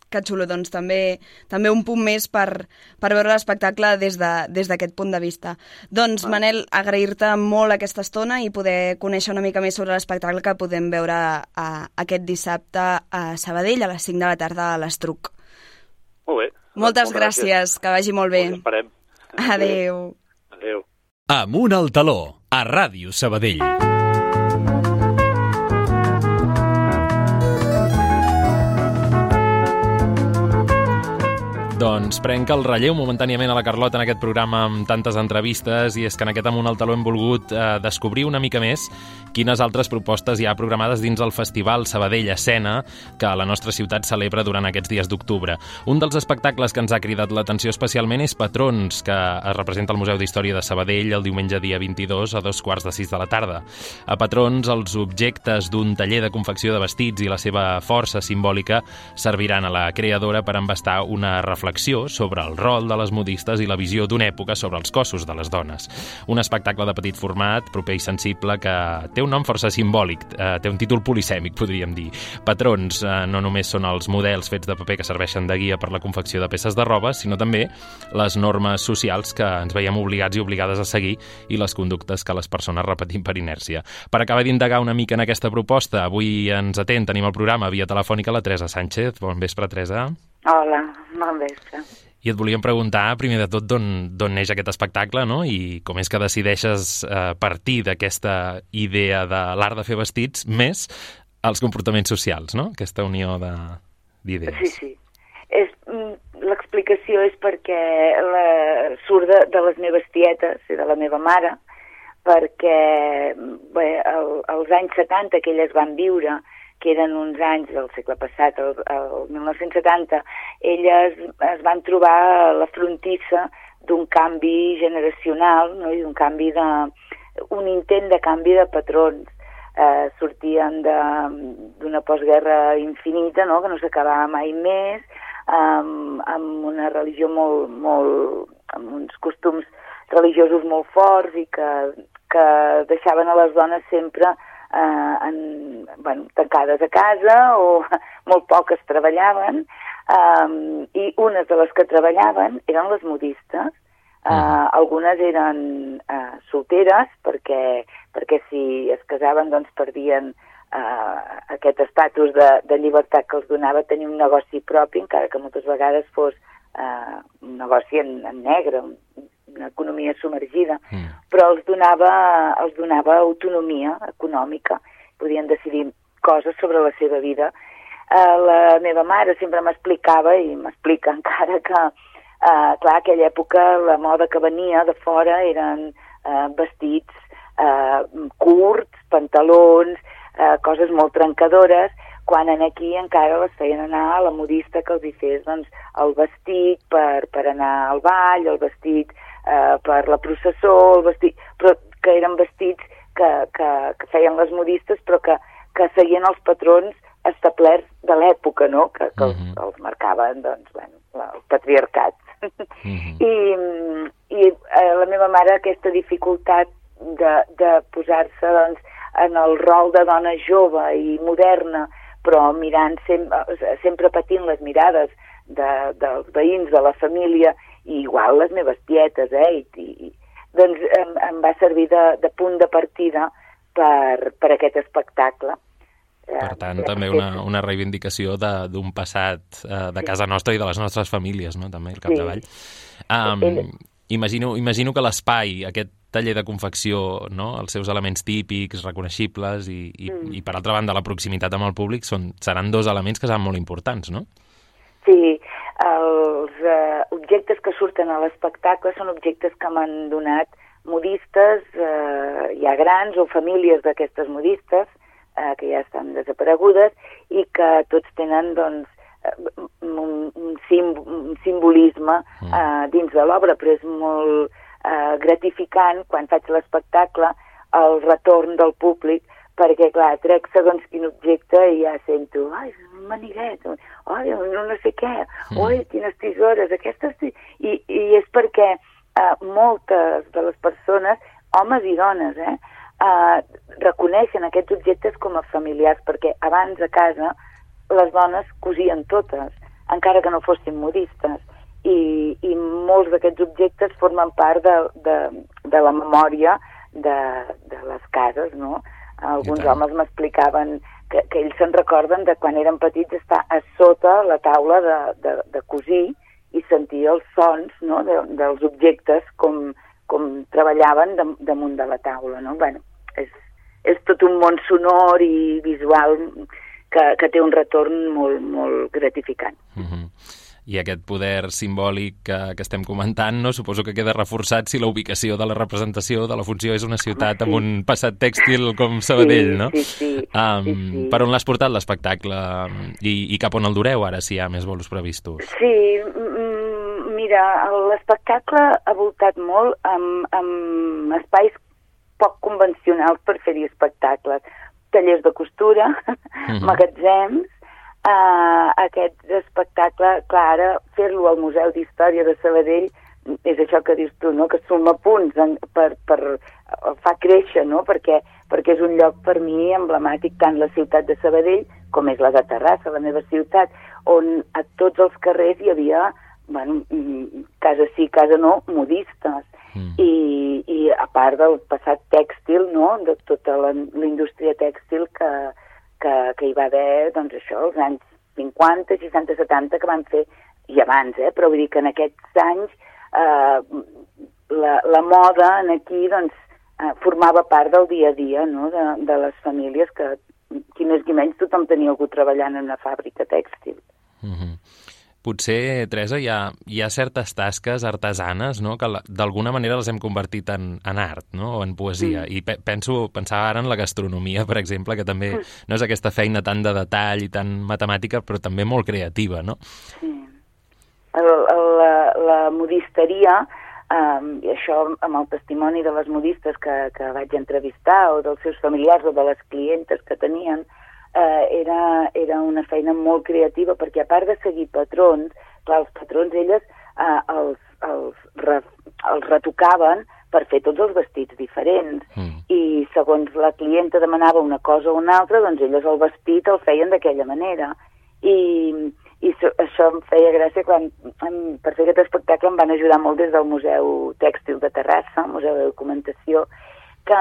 Que xulo, doncs també, també un punt més per, per veure l'espectacle des d'aquest de, des punt de vista. Doncs, ah. Manel, agrair-te molt aquesta estona i poder conèixer una mica més sobre l'espectacle que podem veure a, aquest dissabte a Sabadell a les 5 de la tarda a l'Estruc. Molt bé. Moltes gràcies. gràcies, que vagi molt bé. Us esperem. Adéu. Adéu. Amunt al taló, a Ràdio Sabadell. Doncs prenc el relleu momentàniament a la Carlota en aquest programa amb tantes entrevistes i és que en aquest Amunt al Taló hem volgut eh, descobrir una mica més quines altres propostes hi ha programades dins el Festival Sabadell Escena que la nostra ciutat celebra durant aquests dies d'octubre. Un dels espectacles que ens ha cridat l'atenció especialment és Patrons, que es representa al Museu d'Història de Sabadell el diumenge dia 22 a dos quarts de sis de la tarda. A Patrons, els objectes d'un taller de confecció de vestits i la seva força simbòlica serviran a la creadora per embastar una reflexió reflexió sobre el rol de les modistes i la visió d'una època sobre els cossos de les dones. Un espectacle de petit format, proper i sensible, que té un nom força simbòlic, eh, té un títol polisèmic, podríem dir. Patrons eh, no només són els models fets de paper que serveixen de guia per la confecció de peces de roba, sinó també les normes socials que ens veiem obligats i obligades a seguir i les conductes que les persones repetim per inèrcia. Per acabar d'indagar una mica en aquesta proposta, avui ens atén, tenim el programa via telefònica la Teresa Sánchez. Bon vespre, Teresa. Hola, bon vespre. I et volíem preguntar, primer de tot, d'on neix aquest espectacle, no? I com és que decideixes eh, partir d'aquesta idea de l'art de fer vestits més els comportaments socials, no? Aquesta unió d'idees. Sí, sí. És, mm, l'explicació és perquè la, surt de, de les meves tietes i de la meva mare, perquè bé, el, els anys 70 que elles van viure, que eren uns anys del segle passat, el, el 1970, elles es van trobar a la frontissa d'un canvi generacional no? i d'un canvi de... un intent de canvi de patrons. Eh, sortien d'una postguerra infinita, no? que no s'acabava mai més, amb, amb una religió molt, molt... amb uns costums religiosos molt forts i que, que deixaven a les dones sempre eh, en, bueno, tancades a casa o molt poques treballaven eh, i unes de les que treballaven eren les modistes. Uh, uh, algunes eren uh, solteres perquè, perquè si es casaven doncs perdien uh, aquest estatus de, de llibertat que els donava tenir un negoci propi, encara que moltes vegades fos uh, un negoci en, en negre, un, una economia submergida, mm. però els donava, els donava autonomia econòmica, podien decidir coses sobre la seva vida. Eh, la meva mare sempre m'explicava, i m'explica encara, que eh, clar, aquella època la moda que venia de fora eren eh, vestits eh, curts, pantalons, eh, coses molt trencadores, quan en aquí encara les feien anar a la modista que els hi fes doncs, el vestit per, per anar al ball, el vestit eh, per la processó, el vestit, però que eren vestits que, que, que feien les modistes però que, que seguien els patrons establerts de l'època, no? que, que uh -huh. els, mhm. els marcaven doncs, bueno, el patriarcat. Uh mhm. -huh. I, i eh, la meva mare aquesta dificultat de, de posar-se doncs, en el rol de dona jove i moderna, però mirant sempre, sempre patint les mirades de, dels veïns, de la família, i igual les meves tietes, eh? I, i, doncs em, em va servir de, de punt de partida per, per aquest espectacle. Per tant, eh, també una, una reivindicació d'un passat eh, de casa nostra i de les nostres famílies, no?, també, al capdavall. Sí. Um, imagino, imagino que l'espai, aquest taller de confecció, no? els seus elements típics, reconeixibles i, i, mm. i per altra banda la proximitat amb el públic són, seran dos elements que seran molt importants, no? Sí, els eh, objectes que surten a l'espectacle són objectes que m'han donat modistes eh, ja grans o famílies d'aquestes modistes eh, que ja estan desaparegudes i que tots tenen doncs, eh, un, un, sim, un simbolisme mm. eh, dins de l'obra, però és molt eh, gratificant quan faig l'espectacle el retorn del públic perquè, clar, trec segons quin objecte i ja sento, ai, un maniguet, ai, no, no sé què, mm. oi, quines tisores, aquestes... I, I és perquè eh, moltes de les persones, homes i dones, eh, eh, reconeixen aquests objectes com a familiars, perquè abans a casa les dones cosien totes, encara que no fossin modistes, i, i molts d'aquests objectes formen part de, de, de la memòria de, de les cases, no? Alguns homes m'explicaven que, que ells se'n recorden de quan eren petits estar a sota la taula de, de, de cosir i sentir els sons no? de, dels objectes com, com treballaven de, damunt de la taula. No? Bueno, és, és tot un món sonor i visual que, que té un retorn molt, molt gratificant. Mm -hmm i aquest poder simbòlic que, que estem comentant, no? suposo que queda reforçat si la ubicació de la representació de la funció és una ciutat sí. amb un passat tèxtil com Sabadell, sí, no? Sí, sí, um, sí, sí. Per on l'has portat l'espectacle I, i cap on el dureu ara, si hi ha més bolos previstos? Sí, mira, l'espectacle ha voltat molt amb, amb espais poc convencionals per fer-hi espectacles. Tallers de costura, uh -huh. magatzems, Uh, aquest espectacle, clar, ara fer-lo al Museu d'Història de Sabadell és això que dius tu, no? que suma punts en, per, per, fa créixer, no? perquè, perquè és un lloc per mi emblemàtic tant la ciutat de Sabadell com és la de Terrassa, la meva ciutat, on a tots els carrers hi havia, bueno, casa sí, casa no, modistes. Mm. I, I a part del passat tèxtil, no?, de tota la, la indústria tèxtil que, que, que hi va haver, doncs això, els anys 50, 60, 70, que van fer, i abans, eh, però vull dir que en aquests anys eh, la, la moda en aquí, doncs, eh, formava part del dia a dia, no?, de, de les famílies que, qui més qui menys, tothom tenia algú treballant en una fàbrica tèxtil. Mm -hmm potser, Teresa, hi ha, hi ha certes tasques artesanes no? que d'alguna manera les hem convertit en, en art no? o en poesia. Mm. I pe penso, pensava ara en la gastronomia, per exemple, que també mm. no és aquesta feina tan de detall i tan matemàtica, però també molt creativa, no? Sí. El, el, la, la modisteria, i això amb el testimoni de les modistes que, que vaig entrevistar, o dels seus familiars o de les clientes que tenien, eh, era, era una feina molt creativa perquè a part de seguir patrons, clar, els patrons elles eh, els, els, re, els retocaven per fer tots els vestits diferents mm. i segons la clienta demanava una cosa o una altra, doncs elles el vestit el feien d'aquella manera i, i so, això em feia gràcia quan em, per fer aquest espectacle em van ajudar molt des del Museu Tèxtil de Terrassa, el Museu de Documentació, que,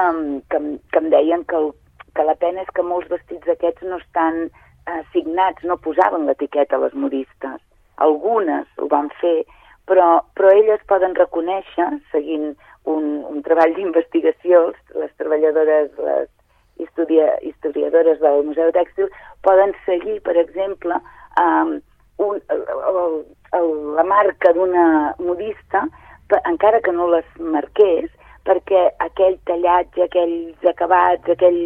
que, que em deien que el, que la pena és que molts vestits d'aquests no estan eh, signats, no posaven l'etiqueta a les modistes. Algunes ho van fer, però, però elles poden reconèixer, seguint un, un treball d'investigació, les treballadores, les historia, historiadores del Museu Tèxtil, poden seguir, per exemple, um, un, el, el, la marca d'una modista, encara que no les marqués, perquè aquell tallatge, aquells acabats, aquell,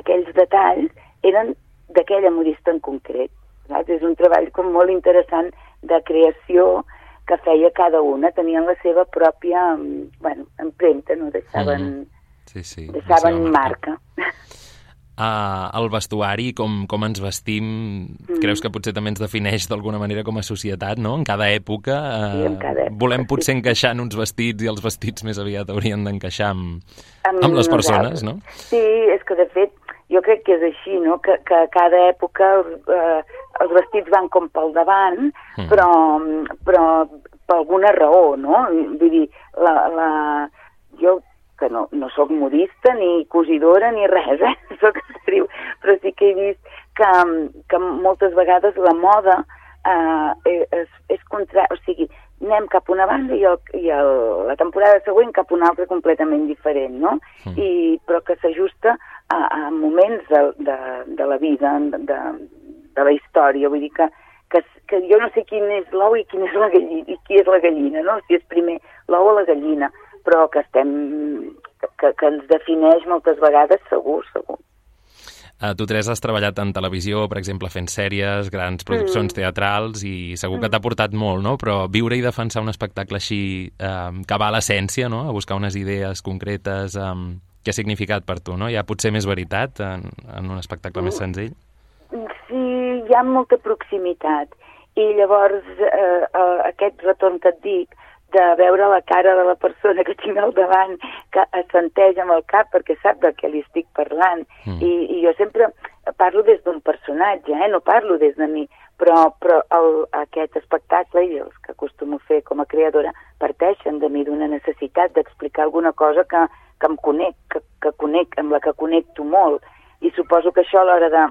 aquells detalls eren d'aquella modista en concret. Saps? És un treball com molt interessant de creació que feia cada una, tenien la seva pròpia bueno, empremta, no? deixaven, mm sí, sí, deixaven marca. marca. Uh, el vestuari, com, com ens vestim, mm. creus que potser també ens defineix d'alguna manera com a societat, no? En cada època, uh, sí, en cada època volem potser sí. encaixar en uns vestits i els vestits més aviat haurien d'encaixar amb, amb, amb les persones, no? Sí, és que de fet jo crec que és així, no? Que, que a cada època uh, els vestits van com pel davant, mm. però, però per alguna raó, no? Vull dir, la, la, jo que no, no sóc modista ni cosidora ni res, eh? sóc actriu, però sí que he vist que, que moltes vegades la moda eh, és, és contra... O sigui, anem cap una banda i, el, i el, la temporada següent cap una altra completament diferent, no? Mm. I, però que s'ajusta a, a moments de, de, de la vida, de, de, de la història. Vull dir que, que, que jo no sé quin és l'ou i quin és la gallina, i qui és la gallina, no? Si és primer l'ou o la gallina però que estem que, que ens defineix moltes vegades segur, segur. Uh, tu, Teresa, has treballat en televisió, per exemple, fent sèries, grans produccions mm. teatrals, i segur que t'ha mm. portat molt, no? Però viure i defensar un espectacle així, uh, que va a l'essència, no? A buscar unes idees concretes, um, què ha significat per tu, no? Hi ha potser més veritat en, en un espectacle més senzill? Sí, hi ha molta proximitat. I llavors eh, eh, aquest retorn que et dic, de veure la cara de la persona que tinc al davant, que assenteix amb el cap perquè sap de què li estic parlant. Mm. I, I jo sempre parlo des d'un personatge, eh? no parlo des de mi, però, però el, aquest espectacle i els que acostumo a fer com a creadora parteixen de mi d'una necessitat d'explicar alguna cosa que, que em conec, que, que conec, amb la que connecto molt. I suposo que això a l'hora de,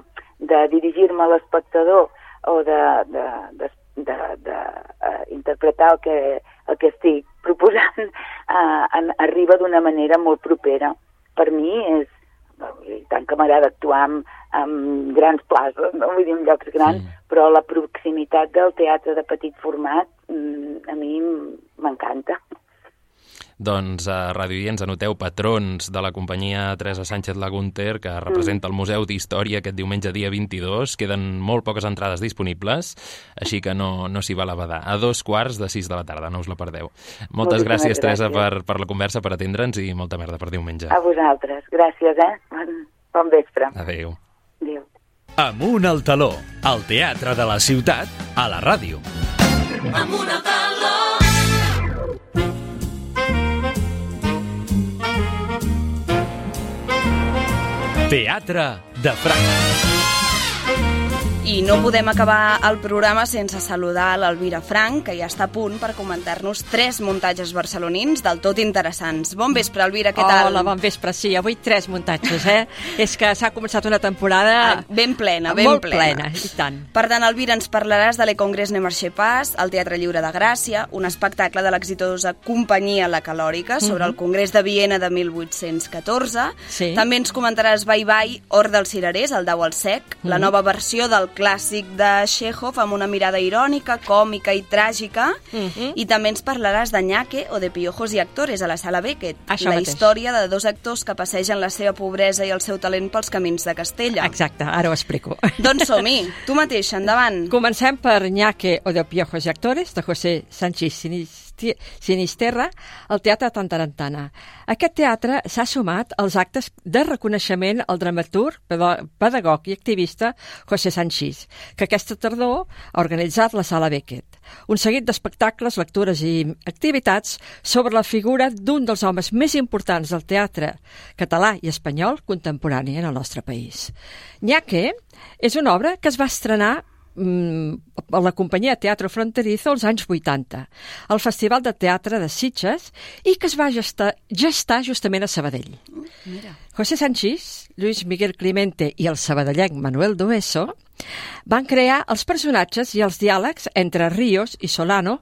de dirigir-me a l'espectador o de, de, de, de, de uh, interpretar el que, el que estic proposant uh, en, arriba d'una manera molt propera. Per mi és, tant que m'agrada actuar amb, amb grans places, no? vull dir, en llocs grans, sí. però la proximitat del teatre de petit format mm, a mi m'encanta. Doncs a Ràdio I ens anoteu patrons de la companyia Teresa Sánchez Lagunter, que representa el Museu d'Història aquest diumenge dia 22. Queden molt poques entrades disponibles, així que no, no s'hi va a badar. A dos quarts de sis de la tarda, no us la perdeu. Moltes gràcies, gràcies, Teresa, per, per la conversa, per atendre'ns i molta merda per diumenge. A vosaltres. Gràcies, eh? Bon, bon vespre. Adéu. Adéu. Amunt al taló, al teatre de la ciutat, a la ràdio. Amunt al taló. Teatre de Franc. I no podem acabar el programa sense saludar l'Alvira Frank, que ja està a punt per comentar-nos tres muntatges barcelonins del tot interessants. Bon vespre, Alvira, què tal? Hola, bon vespre, sí, avui tres muntatges, eh? És que s'ha començat una temporada... Ah, ben plena, ben molt plena. plena. i tant. Per tant, Alvira, ens parlaràs de Le Congrés Ne Marché Pas, el Teatre Lliure de Gràcia, un espectacle de l'exitosa companyia La Calòrica sobre el Congrés de Viena de 1814. Sí. També ens comentaràs Bye Bye, Or dels Cirerers, el Dau al Sec, la nova versió del clàssic de Chekhov amb una mirada irònica, còmica i tràgica, Mhm. i també ens parlaràs de Ñaque o de Piojos i Actores a la Sala Beckett, Això la mateix. història de dos actors que passegen la seva pobresa i el seu talent pels camins de Castella. Exacte, ara ho explico. Doncs som-hi, tu mateix, endavant. Comencem per Ñaque o de Piojos i Actores, de José Sánchez Sinisti- Sinisterra, al Teatre Tantarantana. Aquest teatre s'ha sumat als actes de reconeixement al dramaturg, pedagog i activista José Sánchez, que aquesta tardor ha organitzat la Sala Beckett. Un seguit d'espectacles, lectures i activitats sobre la figura d'un dels homes més importants del teatre català i espanyol contemporani en el nostre país. Ñaque és una obra que es va estrenar a la companyia Teatro Fronterizo als anys 80, al Festival de Teatre de Sitges, i que es va gestar, gestar justament a Sabadell. Mira. José Sánchez, Lluís Miguel Climente i el sabadellenc Manuel Dueso van crear els personatges i els diàlegs entre Ríos i Solano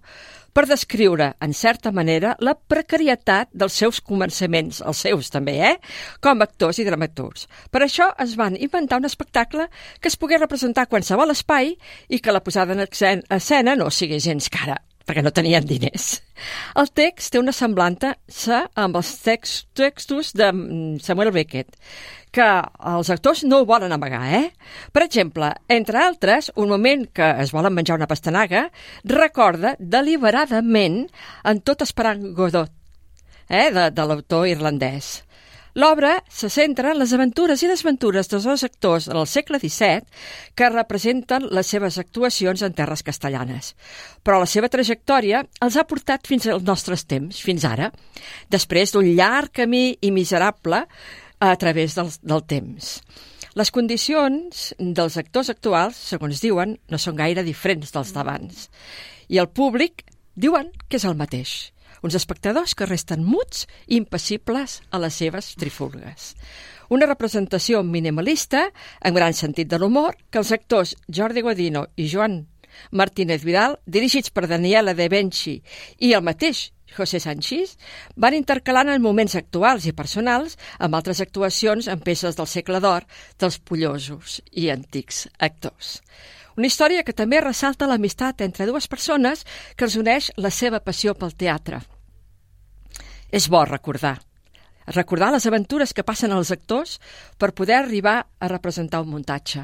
per descriure, en certa manera, la precarietat dels seus començaments, els seus també, eh?, com a actors i dramaturgs. Per això es van inventar un espectacle que es pogués representar a qualsevol espai i que la posada en escen- escena no sigui gens cara perquè no tenien diners. El text té una semblança amb els text, textos de mm, Samuel Beckett, que els actors no ho volen amagar, eh? Per exemple, entre altres, un moment que es volen menjar una pastanaga, recorda deliberadament en tot esperant Godot, eh? de, de l'autor irlandès. L'obra se centra en les aventures i desventures dels dos actors del segle XVII que representen les seves actuacions en terres castellanes. Però la seva trajectòria els ha portat fins als nostres temps, fins ara, després d'un llarg camí i miserable a través del, del temps. Les condicions dels actors actuals, segons diuen, no són gaire diferents dels d'abans. I el públic diuen que és el mateix uns espectadors que resten muts i impassibles a les seves trifulgues. Una representació minimalista, en gran sentit de l'humor, que els actors Jordi Godino i Joan Martínez Vidal, dirigits per Daniela De Benchi i el mateix José Sánchez, van intercalant en moments actuals i personals amb altres actuacions en peces del segle d'or dels pollosos i antics actors. Una història que també ressalta l'amistat entre dues persones que els uneix la seva passió pel teatre. És bo recordar. Recordar les aventures que passen els actors per poder arribar a representar un muntatge.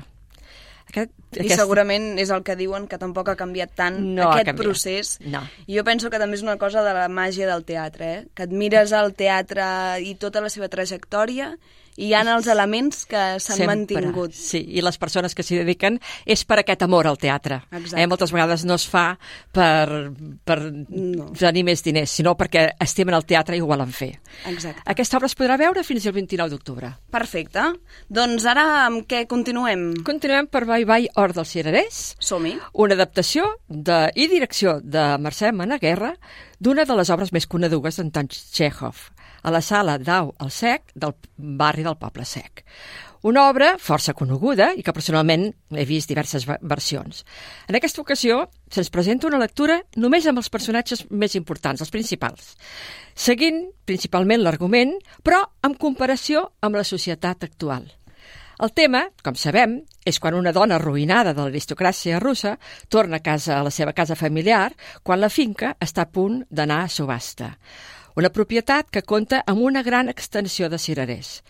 Aquest, I segurament és el que diuen, que tampoc ha canviat tant No aquest canviat. procés. No. I jo penso que també és una cosa de la màgia del teatre, eh? que admires el teatre i tota la seva trajectòria hi ha els elements que s'han mantingut. Sí, i les persones que s'hi dediquen és per aquest amor al teatre. Exacte. Eh, moltes vegades no es fa per, per No. tenir més diners, sinó perquè estimen el teatre i ho volen fer. Exacte. Aquesta obra es podrà veure fins al 29 d'octubre. Perfecte. Doncs ara amb què continuem? Continuem per Bye Bye Hort dels Cirerers, Som-hi. una adaptació de, i direcció de Mercè Managuerra d'una de les obres més conegudes d'Anton Chekhov, a la sala Dau al Sec del barri del Poble Sec. Una obra força coneguda i que personalment he vist diverses ve- versions. En aquesta ocasió se'ns presenta una lectura només amb els personatges més importants, els principals, seguint principalment l'argument, però en comparació amb la societat actual. El tema, com sabem, és quan una dona arruïnada de l'aristocràcia russa torna a casa a la seva casa familiar quan la finca està a punt d'anar a subhasta. Una propietat que compta amb una gran extensió de cirerers.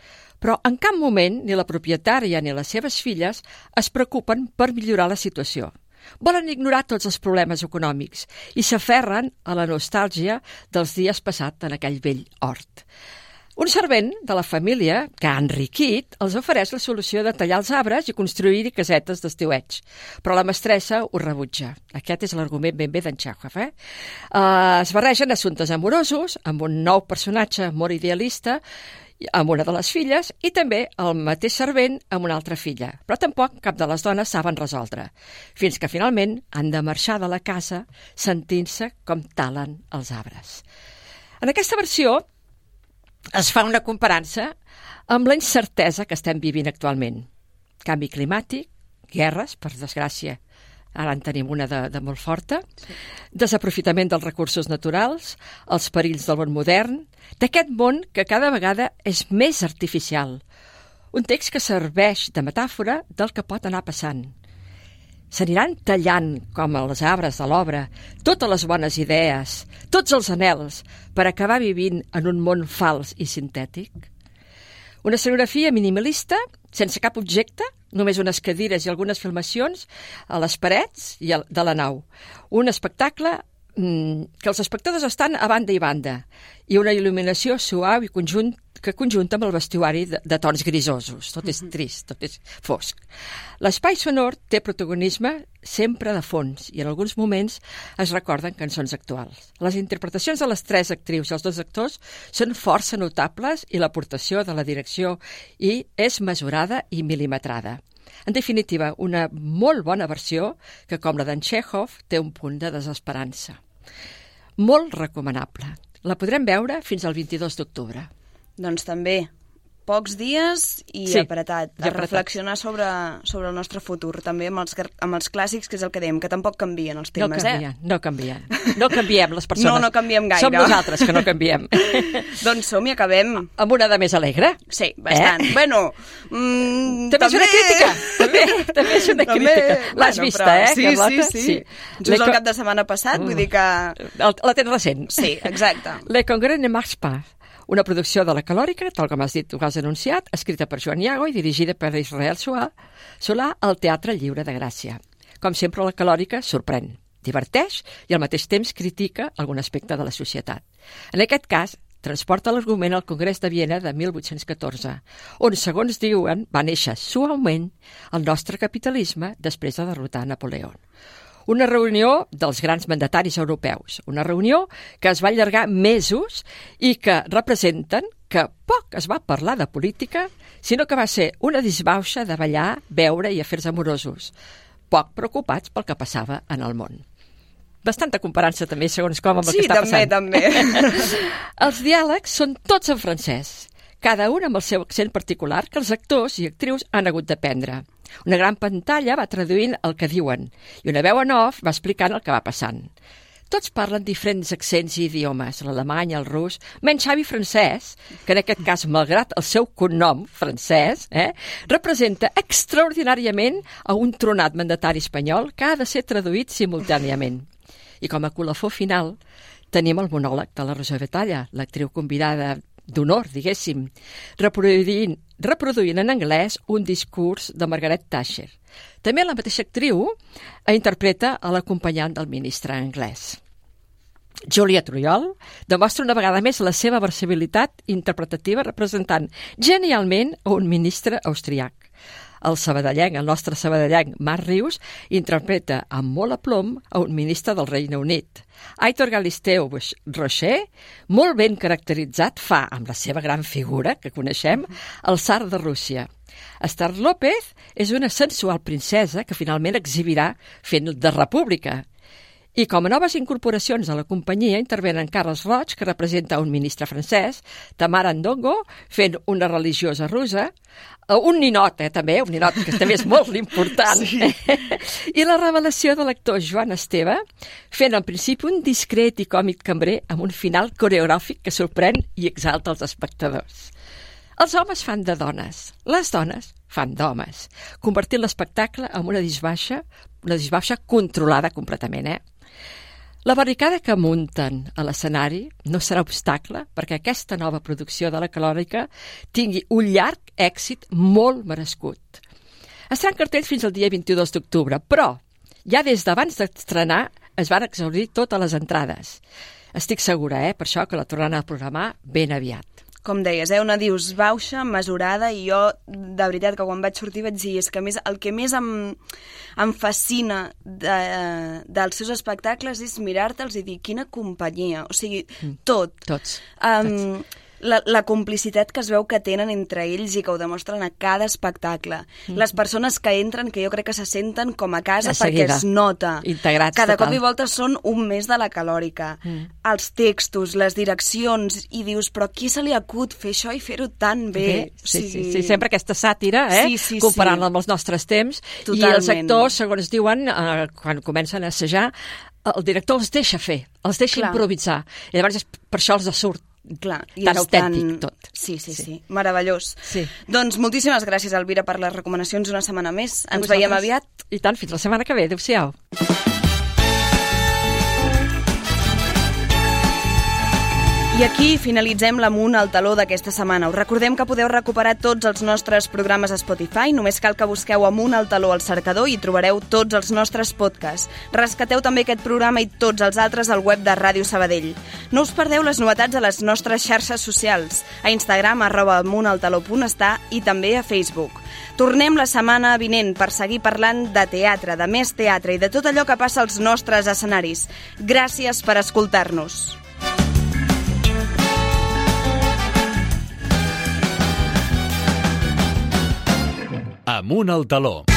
Però en cap moment ni la propietària ni les seves filles es preocupen per millorar la situació. Volen ignorar tots els problemes econòmics i s'aferren a la nostàlgia dels dies passats en aquell vell hort. Un servent de la família, que ha enriquit, els ofereix la solució de tallar els arbres i construir-hi casetes d'estiueig. Però la mestressa ho rebutja. Aquest és l'argument ben bé d'en Chekhov. Eh? Uh, es barregen assumptes amorosos amb un nou personatge molt idealista amb una de les filles i també el mateix servent amb una altra filla. Però tampoc cap de les dones saben resoldre, fins que finalment han de marxar de la casa sentint-se com talen els arbres. En aquesta versió es fa una comparança amb la incertesa que estem vivint actualment. Canvi climàtic, guerres, per desgràcia, ara en tenim una de, de molt forta, sí. desaprofitament dels recursos naturals, els perills del món modern, d'aquest món que cada vegada és més artificial. Un text que serveix de metàfora del que pot anar passant. S'aniran tallant, com els arbres de l'obra, totes les bones idees, tots els anels, per acabar vivint en un món fals i sintètic? Una escenografia minimalista, sense cap objecte, només unes cadires i algunes filmacions a les parets i de la nau. Un espectacle que els espectadors estan a banda i banda i una il·luminació suau i conjunt que conjunta amb el vestuari de, de tons grisosos. Tot és trist, tot és fosc. L'espai sonor té protagonisme sempre de fons i en alguns moments es recorden cançons actuals. Les interpretacions de les tres actrius i els dos actors són força notables i l'aportació de la direcció i és mesurada i milimetrada. En definitiva, una molt bona versió que, com la d'en Chekhov, té un punt de desesperança. Molt recomanable. La podrem veure fins al 22 d'octubre. Doncs també, pocs dies i Sí, apretat. i A apretat. reflexionar sobre, sobre el nostre futur, també amb els, amb els clàssics, que és el que dèiem, que tampoc canvien els No temes, canvien, eh? no canvien. No canviem les persones. No, no canviem gaire. Som nosaltres que no canviem. doncs som i acabem. Amb una de més alegre. Sí, bastant. Eh? Bueno, mm, També és una crítica. També, també és una També, crítica. L'has bueno, vista, però eh, sí, Carlota? Sí, sí, Just Le el cap de setmana passat, vull dir que... La tens recent. Sí, exacte. Le Congrès ne marche pas. Una producció de la Calòrica, tal com has dit, ho has anunciat, escrita per Joan Iago i dirigida per Israel Solà, Solà al Teatre Lliure de Gràcia. Com sempre, la Calòrica sorprèn, diverteix i al mateix temps critica algun aspecte de la societat. En aquest cas, transporta l'argument al Congrés de Viena de 1814, on, segons diuen, va néixer suaument el nostre capitalisme després de derrotar Napoleó. Una reunió dels grans mandataris europeus, una reunió que es va allargar mesos i que representen que poc es va parlar de política, sinó que va ser una disbauxa de ballar, beure i afers amorosos, poc preocupats pel que passava en el món. Bastanta comparança també, segons com, amb el Sí, que està també, passant. també. Els diàlegs són tots en francès, cada un amb el seu accent particular que els actors i actrius han hagut d'aprendre. Una gran pantalla va traduint el que diuen i una veu en off va explicant el que va passant. Tots parlen diferents accents i idiomes, l'alemany, el rus, menys Xavi francès, que en aquest cas, malgrat el seu cognom francès, eh, representa extraordinàriament a un tronat mandatari espanyol que ha de ser traduït simultàniament. I com a colofó final tenim el monòleg de la Rosa Betalla, l'actriu convidada d'honor, diguéssim, reproduint reproduint en anglès un discurs de Margaret Thatcher. També la mateixa actriu interpreta a l'acompanyant del ministre anglès. Julia Trujol demostra una vegada més la seva versabilitat interpretativa representant genialment un ministre austriac. El sabadellenc, el nostre sabadellenc, Marc Rius, interpreta amb molt aplom a un ministre del Regne Unit. Aitor Galisteu Rocher, molt ben caracteritzat, fa, amb la seva gran figura, que coneixem, el Sar de Rússia. Esther López és una sensual princesa que finalment exhibirà fent de república. I com a noves incorporacions a la companyia intervenen Carles Roig, que representa un ministre francès, Tamara Ndongo, fent una religiosa russa, eh, un ninot, eh, també, un ninot que també és molt important, sí. i la revelació de l'actor Joan Esteve, fent en principi un discret i còmic cambrer amb un final coreogràfic que sorprèn i exalta els espectadors. Els homes fan de dones, les dones fan d'homes, convertint l'espectacle en una disbaixa, una disbaixa controlada completament, eh? La barricada que munten a l'escenari no serà obstacle perquè aquesta nova producció de la calòrica tingui un llarg èxit molt merescut. Estarà en cartell fins al dia 22 d'octubre, però ja des d'abans d'estrenar es van exaurir totes les entrades. Estic segura, eh, per això que la tornaran a programar ben aviat com deies, eh, una dius bauxa, mesurada, i jo, de veritat, que quan vaig sortir vaig dir, és que més, el que més em, em fascina de, dels seus espectacles és mirar-te'ls i dir, quina companyia, o sigui, mm. tot. Tots. Um, tots la, la complicitat que es veu que tenen entre ells i que ho demostren a cada espectacle. Mm. Les persones que entren, que jo crec que se senten com a casa a perquè es nota. Integrats, Cada total. cop i volta són un mes de la calòrica. Mm. Els textos, les direccions, i dius, però qui se li acut fer això i fer-ho tan bé? bé sí, sí, sí, sí, sempre aquesta sàtira, eh? Sí, sí, comparant-la sí. amb els nostres temps. Totalment. I els actors, segons diuen, eh, quan comencen a assajar, el director els deixa fer, els deixa Clar. improvisar. I llavors per això els surt Clar, i tan és autèntic tan... tot. Sí, sí, sí, sí. Meravellós. Sí. Doncs moltíssimes gràcies, Elvira, per les recomanacions una setmana més. Ens veiem aviat. I tant, fins la setmana que ve. Adéu-siau. I aquí finalitzem l'amunt al taló d'aquesta setmana. Us recordem que podeu recuperar tots els nostres programes a Spotify. Només cal que busqueu amunt al taló al cercador i trobareu tots els nostres podcasts. Rescateu també aquest programa i tots els altres al web de Ràdio Sabadell. No us perdeu les novetats a les nostres xarxes socials, a Instagram, arroba amuntaltaló.està i també a Facebook. Tornem la setmana vinent per seguir parlant de teatre, de més teatre i de tot allò que passa als nostres escenaris. Gràcies per escoltar-nos. Amunt al taló.